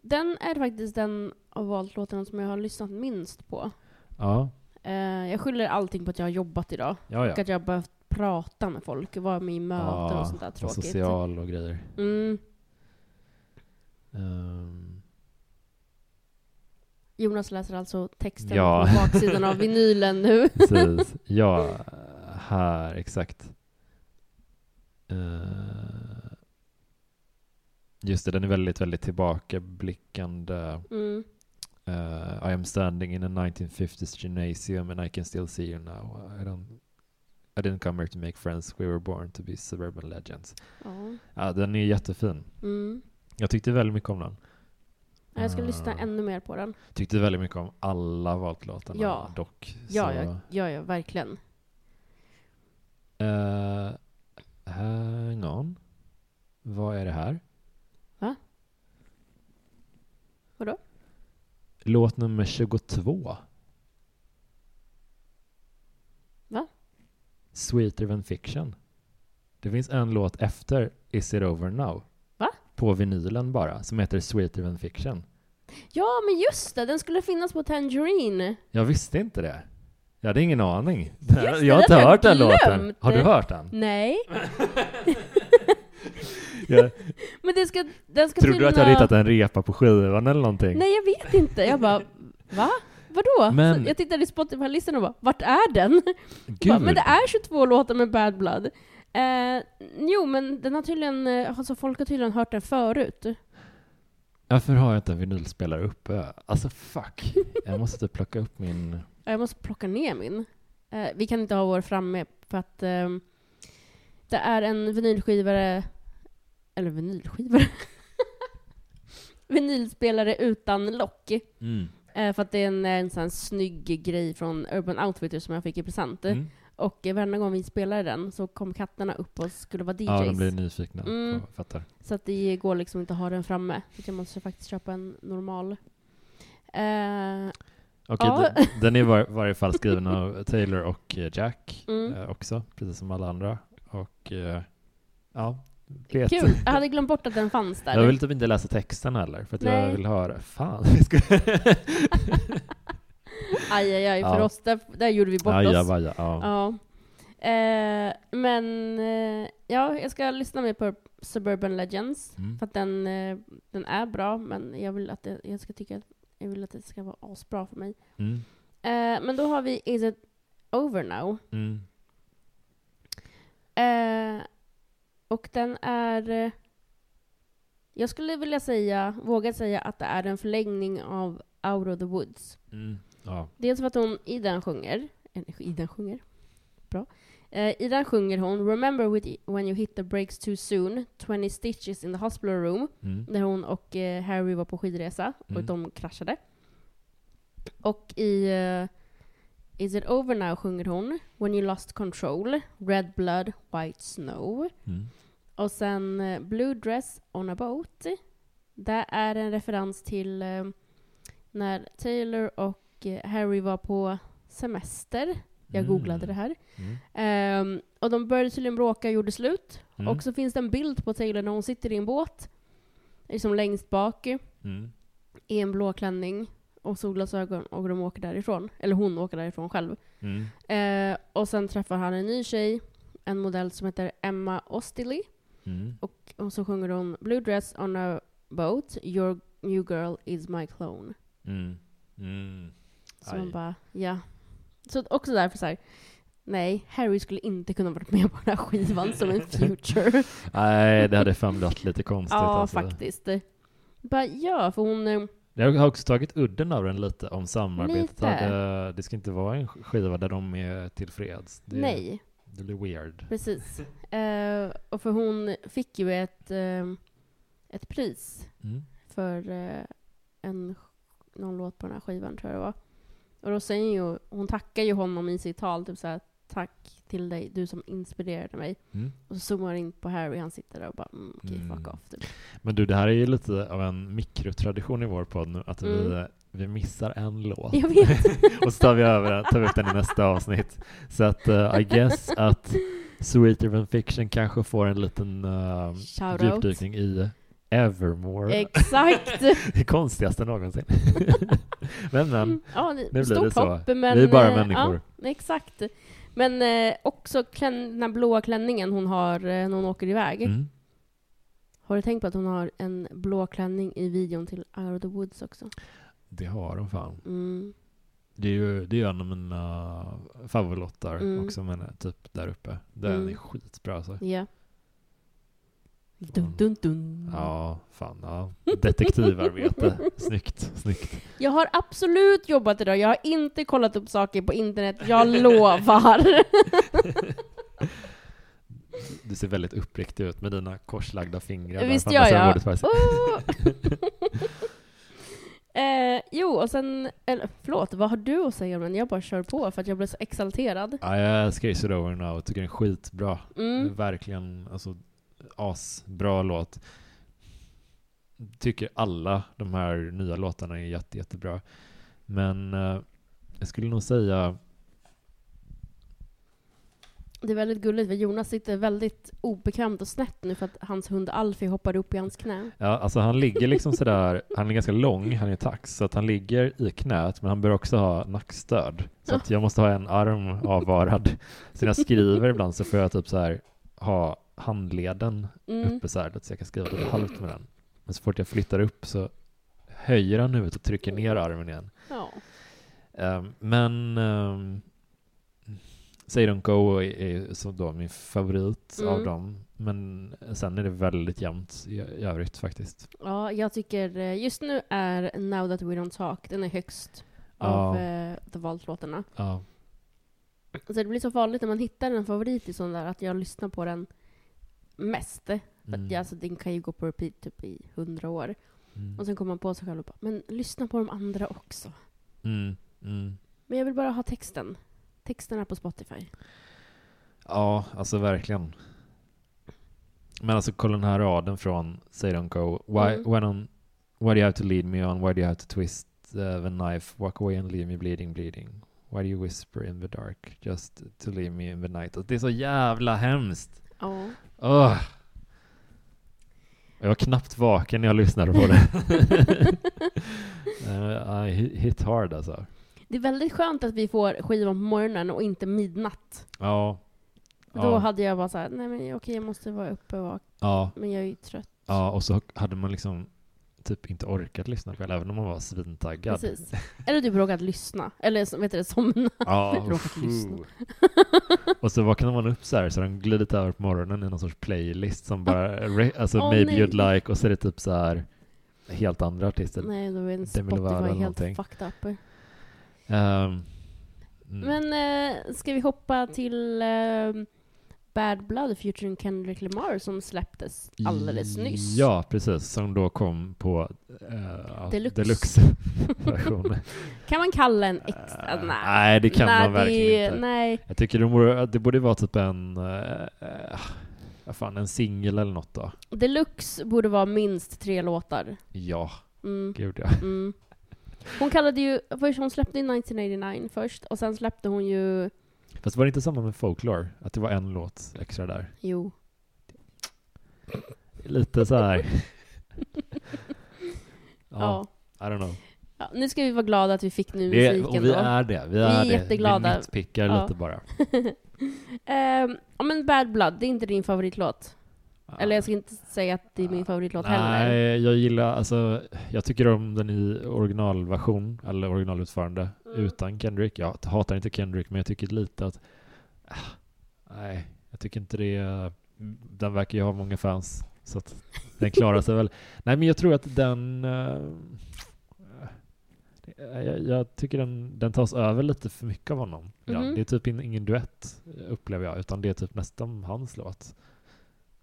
Den är faktiskt den av valt-låtarna som jag har lyssnat minst på. Ja, Eh, jag skyller allting på att jag har jobbat idag. ja, Och ja. att jag har behövt prata med folk, vara med i möten Ja, och sånt där tråkigt. social och grejer. Mm. Ehm, Jonas läser alltså texten Ja. på baksidan av vinylen nu. <laughs> Precis. Ja, här, exakt. Eh, just det, den är väldigt, väldigt tillbakablickande. Mm. Eh, I am standing in a 1950s gymnasium and I can still see you now. I don't I didn't come here to make friends. We were born to be suburban legends. Ja. Ja, den är jättefin. Mm. Jag tyckte väldigt mycket om den. Jag ska Eh, lyssna ännu mer på den. Tyckte väldigt mycket om alla valt-låtarna Ja. dock. Ja, ja, ja, ja, verkligen. Eh, hang on. Vad är det här? Va? Vadå? Låt nummer 22. Va? Sweeter than fiction. Det finns en låt efter Is it over now? Va? På vinylen bara, som heter Sweeter than fiction. Ja, men just det! Den skulle finnas på Tangerine. Jag visste inte det. Jag hade ingen aning. Just jag har inte hört den låten. Har du hört den? Nej, <laughs> Jag men det ska, den ska trodde du att jag hade hittat en repa på skivan eller någonting? Nej, jag vet inte. Jag bara, va? Vadå? Men- jag tittade i Spotify-listan och bara, vart är den? Bara, men det är 22 låtar med Bad Blood. Eh, jo, men den har tydligen, eh, alltså folk har tydligen hört den förut. Varför har jag inte en vinylspelare uppe? Alltså fuck. Jag måste typ plocka upp min... Jag måste plocka ner min. Eh, vi kan inte ha vår framme för att ehm, det är en vinylskivare, eller vinylskivare? <laughs> Vinylspelare utan lock. Mm. Eh, för att det är en, en sån snygg grej från Urban Outfitters som jag fick i present. Mm. Och eh, varje gång vi spelade den så kom katterna upp och skulle vara DJs. Ja, de blir nyfikna. Mm. Fattar. Så att det går liksom inte att ha den framme. Så jag måste faktiskt köpa en normal. Eh, Okej, Ja. den, är i var, varje fall skriven av Taylor och eh, Jack Mm. eh, också, precis som alla andra. Och eh, ja, vet. kul! Jag hade glömt bort att den fanns där. Jag vill typ inte läsa texten heller, för att jag Nej. vill höra. Fan, vi ska... <laughs> Aj, aj, aj, för Ja. oss, där, där gjorde vi bort Aja, oss. baja, ja. Ja. Eh, men eh, ja, jag ska lyssna mer på Suburban Legends. Mm. För att den, eh, den är bra, men jag vill att det, jag ska tycka jag vill att det ska vara asbra för mig. Mm. Eh, men då har vi Is it over now? Mm. Eh, och den är... eh, Jag skulle vilja säga, våga säga att det är en förlängning av Out of the Woods. Mm. Ja. Dels för att hon i den sjunger, i den sjunger, bra. Eh, I den sjunger hon Remember with, when you hit the brakes too soon, 20 stitches in the hospital room. Mm. Där hon och eh, Harry var på skidresa och Mm. de kraschade. Och i eh, Is it over now sjunger hon When you lost control, Red blood, white snow. Mm. Och sen eh, Blue dress on a boat. Det är en referens till eh, när Taylor och eh, Harry var på semester. Jag Mm. googlade det här. Mm. Ehm, och de började tydligen bråka och gjorde slut. Mm. Och så finns det en bild på Taylor när hon sitter i en båt. Liksom längst bak Mm. i en blå klänning och solglasögon och de åker därifrån. Eller hon åker därifrån själv. Eh, och sen träffar han en ny tjej, en modell som heter Emma Ostilly. Mm. Och, och så sjunger hon Blue dress on a boat, your new girl is my clone. Så Aj. man bara, ja. Så också därför så här. Nej, Harry skulle inte kunna vara med på den här skivan som en <laughs> future. Nej, det hade fan blivit lite konstigt. ja, alltså. faktiskt. Bara, ja, för hon... eh, Jag har också tagit udden av den lite om samarbetet. Lite. Det, det ska inte vara en skiva där de är tillfreds. Det, nej, Det blir weird. precis. Eh, och för hon fick ju ett, eh, ett pris Mm. för eh, en, någon låt på den här skivan, tror jag det var. Och då säger ju, hon tackar ju honom i sitt tal, typ såhär, tack till dig, du som inspirerade mig. Mm. Och så zoomar in på Harry, han sitter där och bara, mm, okej, Mm. fuck off. Typ. Men du, det här är ju lite av en mikrotradition i vår podd nu, att vi, Mm. vi missar en låt. Jag vet. <laughs> och så tar vi över den, tar vi upp den i nästa avsnitt. Så att uh, I guess att Sweeter than fiction kanske får en liten uh, djupdykning i Evermore. Exakt! <laughs> det konstigaste någonsin. <laughs> men men, ja, det, nu blir det så. hopp, men, vi är bara eh, människor. Ja, exakt. Men eh, också klän, den här blåa klänningen hon har eh, när hon åker iväg. Mm. Har du tänkt på att hon har en blå klänning i videon till Out of the Woods också? Det har de fan. Mm. Det är ju det är en av mina favoritlåtar Mm. också, men eh, typ där uppe. Den Mm. är skitbra alltså. Ja. Dun, dun, dun. Ja, fan ja. Detektivarbete. <laughs> snyggt, snyggt. Jag har absolut jobbat idag. Jag har inte kollat upp saker på internet. Jag lovar. <laughs> Du ser väldigt uppriktig ut med dina korslagda fingrar. Visst gör jag. Oh. <laughs> eh, jo, och sen... Eller, förlåt, vad har du att säga om den? Jag bara kör på för att jag blev så exalterad. Ja, jag älskar Is It Over Now. Jag tycker den är skitbra. Mm. Verkligen, alltså asbra låt. Tycker alla de här nya låtarna är jätte, jättebra. Men eh, jag skulle nog säga Det är väldigt gulligt, för Jonas sitter väldigt obekvämt och snett nu för att hans hund Alfie hoppade upp i hans knä. Ja, alltså han ligger liksom sådär, han är ganska lång, han är tax, så att han ligger i knät, men han bör också ha nackstöd. Så att jag måste ha en arm avvarad. Så när jag skriver ibland så får jag typ så här ha handleden Mm. uppe så här, så jag kan skriva lite halvt med den. Men så fort jag flyttar upp så höjer han huvudet och trycker ner armen igen. Ja. Ehm, men um, Say Don't Go är, är så då min favorit Mm. av dem. Men sen är det väldigt jämnt i, i övrigt faktiskt. ja, jag tycker eh, just nu är Now That We Don't Talk, den är högst Ja. av eh, The Vault-låtarna. Ja. Så det blir så farligt när man hittar en favorit i sån där, att jag lyssnar på den mest. För Mm. att, ja, alltså, den kan ju gå på repeat typ i hundra år. Mm. Och sen kommer man på sig själv och bara, men lyssna på de andra också. Mm. Mm. Men jag vill bara ha texten. Texten är på Spotify. Ja, alltså verkligen. Men alltså kolla den här raden från Say Don't Go. Why, Mm. when on, why do you have to lead me on? Why do you have to twist uh, the knife? Walk away and leave me bleeding, bleeding. Why do you whisper in the dark? Just to leave me in the night. Och det är så jävla hemskt. Ja. Åh. Jag var knappt vaken när jag lyssnade på det. <laughs> uh, I hit- hard alltså. Det är väldigt skönt att vi får skivan på morgonen och inte midnatt. Ja. Då Ja. hade jag bara såhär, nej men okej jag måste vara uppe och vaka, ja. men jag är ju trött. Ja, och så hade man liksom typ inte orkat lyssna det, även om man var svintaggad. Precis. <laughs> Eller typ råkat lyssna. Eller vet du det, somna. <laughs> Ja, Råkat lyssna. <laughs> och så vaknar man upp så här, så har den glidit över på morgonen i någon sorts playlist som bara, alltså Åh, maybe nej. you'd like, och så är det typ så här helt andra artister. Nej, då är en Spotify helt någonting. fucked up. Ehm, Mm. Men eh, ska vi hoppa till eh, Bad Blood featuring Kendrick Lamar som släpptes alldeles nyss? Ja, precis. Som då kom på uh, Deluxe. deluxe-versionen. <laughs> Kan man kalla en extra? Eh, nej. nej, det kan nej, man verkligen det, inte. Nej. Jag tycker det borde, det borde vara typ en, uh, vad fan, en singel eller något då. Deluxe borde vara minst tre låtar. Ja, Mm. gud ja. Mm. Hon kallade ju, först hon släppte ju 1989 först, och sen släppte hon ju, Fast var det inte samma med Folklore? Att det var en låt extra där? jo, Lite så här. <laughs> ja. I don't know. ja. Nu ska vi vara glada att vi fick ny musik och vi ändå. är det. Vi är är, det. jätteglada. Vi nitpickar Ja. lite bara. <laughs> Ja men Bad Blood, det är inte din favoritlåt. Eller jag ska inte säga att det är min favoritlåt heller. Nej, jag gillar, alltså, jag tycker om den i originalversion, eller originalutförande, Mm. utan Kendrick. Jag hatar inte Kendrick, men jag tycker lite att, ah, nej, jag tycker inte det, den verkar ju ha många fans, så att den klarar sig väl. <laughs> Nej, men jag tror att den, eh, jag, jag tycker den, den tas över lite för mycket av honom. ibland. Mhm. Det är typ in, ingen duett, upplever jag, utan det är typ nästan hans låt.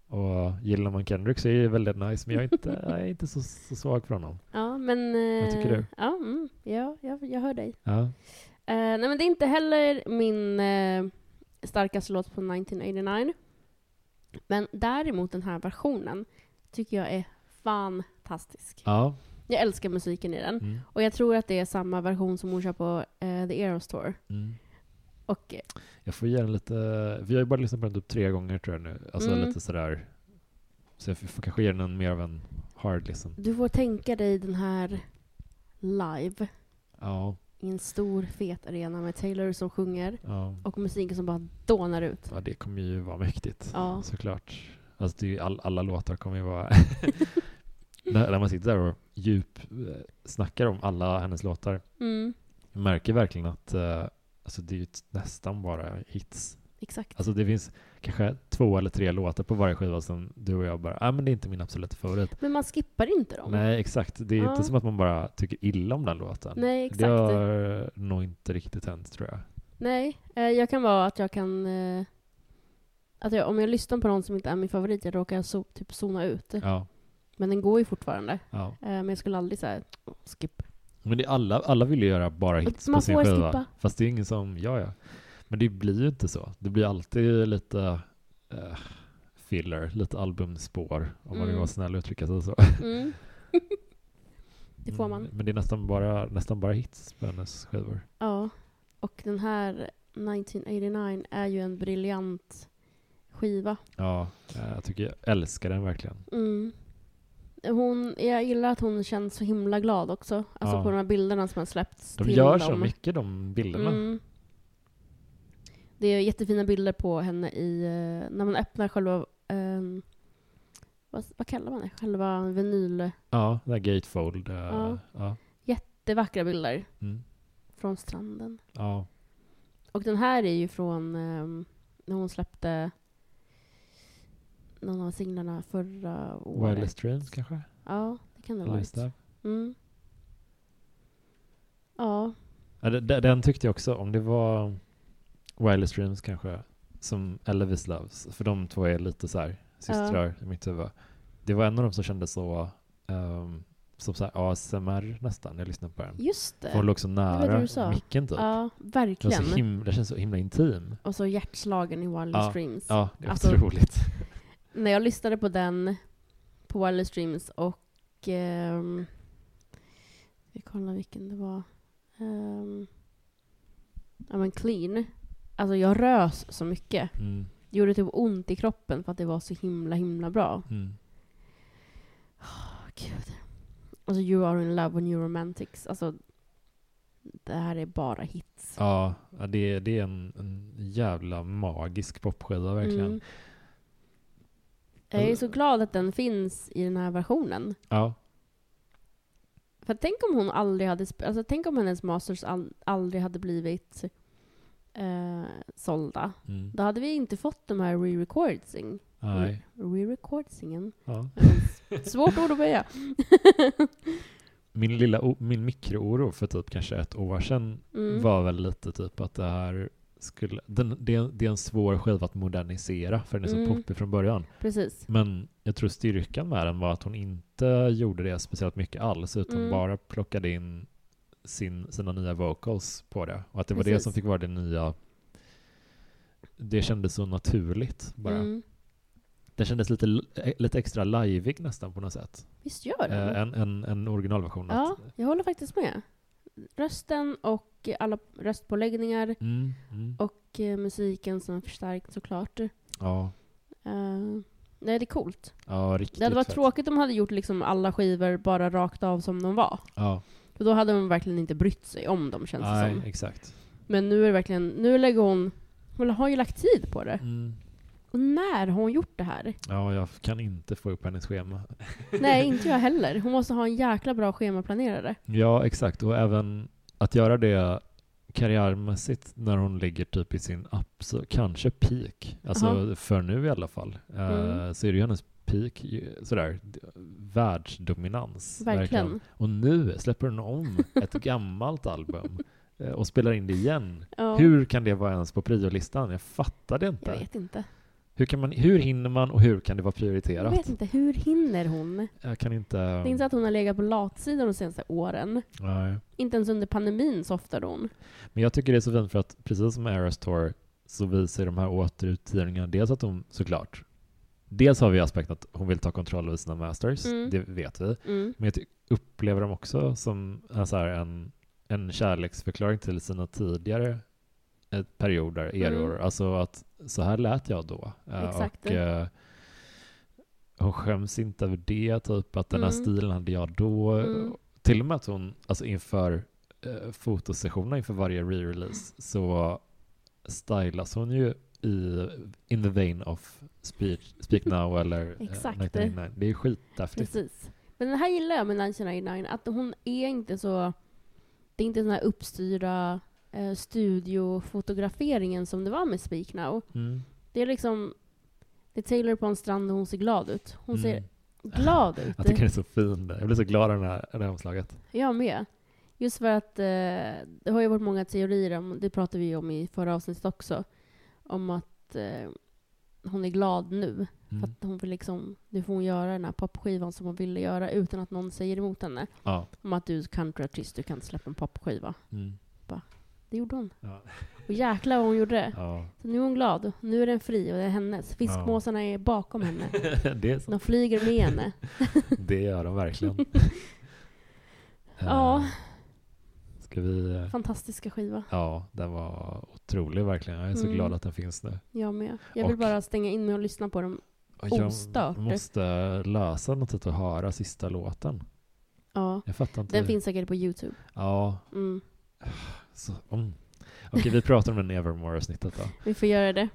Och gillar man Kendrick så är det väldigt nice, men jag är inte, <laughs> jag är inte så, så svag för honom. Ja, men... eh, Vad tycker du? Ja, mm, ja jag, jag hör dig. Ja. Eh, nej, men det är inte heller min eh, starkaste låt på 1989. Men däremot den här versionen tycker jag är fantastisk. Ja. Jag älskar musiken i den. Mm. Och jag tror att det är samma version som hon kör på eh, The Eras Tour. Mm. Och eh, Jag får ge den lite, vi har ju bara lyssnat på den typ tre gånger tror jag nu. Alltså Mm. lite sådär. Så jag får kanske ge den en mer av en hard liksom. du får tänka dig den här live Ja, i en stor fet arena med Taylor som sjunger ja. och musiken som bara dånar ut. ja det kommer ju vara mäktigt. Ja. Såklart. Alltså det är ju all, alla låtar kommer ju vara <laughs> <laughs> när, när man sitter där och djup eh, snackar om alla hennes låtar. Mm, Jag märker verkligen att eh, alltså det är ju nästan bara hits. exakt. Alltså det finns kanske två eller tre låtar på varje skiva som du och jag bara, ah, men det är inte min absoluta favorit. Men man skippar inte dem. Nej, exakt. Det är Ja. inte som att man bara tycker illa om den låten. Nej, exakt. Det har nog inte riktigt hänt, tror jag. Nej, eh, jag kan vara att jag kan... Eh, att jag, om jag lyssnar på någon som inte är min favorit, jag råkar so, typ zona ut. Ja, Men den går ju fortfarande. ja. Eh, men jag skulle aldrig säga skip. Men det alla, alla vill ju göra bara hits på sin skiva. skippa. Fast det är ingen som, ja ja. Men det blir ju inte så. Det blir alltid lite eh, filler, lite albumspår, om man vill Mm. vara snäll och uttrycka sig så. Mm. <laughs> det får man. Mm, Men det är nästan bara, nästan bara hits på hennes skivor. Ja. Och den här 1989 är ju en briljant skiva. Ja, eh, jag tycker jag älskar den verkligen. Mm. Hon, jag gillar att hon känns så himla glad också. Alltså Ja. på de här bilderna som har släppts De till gör dem. så mycket, de bilderna. Mm. Det är jättefina bilder på henne i, eh, när man öppnar själva, ehm, vad, vad kallar man det? Själva vinyl. Ja, det här gatefold. eh, Ja. ja. Jättevackra bilder Mm. från stranden. ja. Och den här är ju från ehm, när hon släppte någon av singlarna förra året. Wildest Dreams kanske? Ja, det kan det just det. Mm. Ja, Ja, de- de- den tyckte jag också om. Det var Wildest Dreams kanske, som Elvis Loves. För de två är lite så här systrar i mitt huvud. Det var en av dem som kändes så um, som så ASMR nästan när jag lyssnade på den. just För hon det. låg så det nära micken typ. Ja, Det, verkligen. så himla, det känns så himla intim. Och så hjärtslagen i Wildest Ja, Dreams. Ja, det är Alltså- otroligt. När jag lyssnade på den på Wildest Dreams och ehm, vi kollar vilken det var. Um, ja men Clean. Alltså jag rös så mycket. Mm, Det gjorde typ ont i kroppen för att det var så himla himla bra. mm. Åh, Gud. Alltså You are in love when you're romantics. Alltså det här är bara hits. Ja, ja, det, det är en, en jävla magisk popskiva verkligen. Mm. Jag är så glad att den finns i den här versionen. Ja, För tänk om hon aldrig hade alltså tänk om hennes masters all- aldrig hade blivit eh, sålda. mm. Då hade vi inte fått de här re-recordsing. Re-recordsingen. Ja. <laughs> Svårt ord att böja. <laughs> min lilla min mikrooro för typ kanske ett år sedan Mm. var väl lite typ att det här skulle, den, det, är- det är en svår skiva att modernisera för den är så Mm. poppig från början. Precis. Men jag tror styrkan med den var att hon inte gjorde det speciellt mycket alls utan Mm. bara plockade in sin, sina nya vocals på det. Och att det var det Precis. som fick vara det nya. Det kändes så naturligt bara. Mm. Det kändes lite, lite extra lajvig nästan på något sätt. Visst gör den? Eh, en, en, en originalversion. ja, Att, jag håller faktiskt med. Rösten och alla röstpåläggningar mm, mm, och eh, musiken som är förstärkt såklart. ja, Uh, nej, det är coolt. ja, riktigt Det hade varit fett. tråkigt om de hade gjort liksom alla skivor bara rakt av som de var. Ja, För då hade de verkligen inte brytt sig om dem känns det nej, som. exakt. Men nu är det verkligen, nu lägger hon, hon har ju lagt tid på det. Mm. Och när har hon gjort det här? Ja, jag kan inte få upp hennes schema. <laughs> Nej, <laughs> inte jag heller. Hon måste ha en jäkla bra schemaplanerare. Ja, exakt. Och även att göra det karriärmässigt när hon ligger typ i sin abs- kanske peak, alltså Aha. för nu i alla fall, eh, Mm. så är det ju hennes peak, sådär, världsdominans. Verkligen. Och nu släpper hon om ett <laughs> gammalt album eh, och spelar in det igen. Ja, Hur kan det vara ens på priolistan? Jag fattar det Jag inte. vet inte. Hur, kan man, hur hinner man och hur kan det vara Jag prioriterat? vet inte, hur hinner hon? Jag kan inte... Det är inte så att hon har legat på latsidan de senaste åren. Nej. Inte ens under pandemin softade hon. Men jag tycker det är så fint för att precis som Eras Tour så visar de här återutgivningarna dels att de såklart Dels har vi aspekten att hon vill ta kontroll över sina masters, Mm. det vet vi. Mm. Men jag upplever dem också som en, en kärleksförklaring till sina tidigare eh, perioder, eror. Mm. Alltså att så här lät jag då. Eh, Exakt. Och, eh, hon skäms inte över det, typ att den här Mm. stilen hade jag då. Mm. Till och med att hon, alltså inför eh, fotosessionerna inför varje re-release så stylas hon ju i In the vein of Speak, speak Now eller eh, Exakt. 1999. Det är skithäftigt. Precis. Men det här gillar jag med 1999, att hon är inte så... Det är inte den här uppstyrda eh, studiofotograferingen som det var med Speak Now. Mm. Det är liksom... Det är Taylor på en strand och hon ser glad ut. Hon ser Mm. glad ut. <laughs> Jag tycker den är så fin. Jag blir så glad av det här, det här omslaget. Jag med. Just för att eh, det har ju varit många teorier om, det pratade vi om i förra avsnittet också, om att eh, hon är glad nu. För Mm. att hon vill liksom, nu får hon göra den här popskivan som hon ville göra utan att någon säger emot henne. Ja. Om att du är countryartist, du kan inte släppa en popskiva. Mm. Det gjorde hon. Ja. Och jäklar vad hon gjorde det. ja. Så nu är hon glad. Nu är den fri och det är hennes. Fiskmåsarna är bakom henne. <laughs> det, är så. De flyger med henne. <laughs> det gör de verkligen. <laughs> Ja. Eh, Ska vi... eh, Fantastiska skiva. Ja, den var otrolig verkligen. Jag är så Mm. glad att den finns nu. Jag med. Jag vill Och- bara stänga in mig och lyssna på dem. Och jag Ostört. måste lösa något sätt att höra sista låten. Ja. Jag fattar inte. Den finns säkert på Youtube. Ja, Mm. Så, mm. Okej, vi pratar om den i Evermore-avsnittet då. Vi får göra det.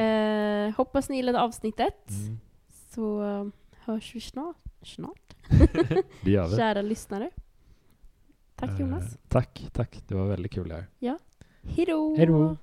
Eh, hoppas ni gillade avsnittet. Mm. Så eh, hörs vi snart. Snart. <laughs> Det gör vi. Kära lyssnare. Tack Jonas. Eh, tack, tack. Det var väldigt kul här. Hejdå! Hejdå.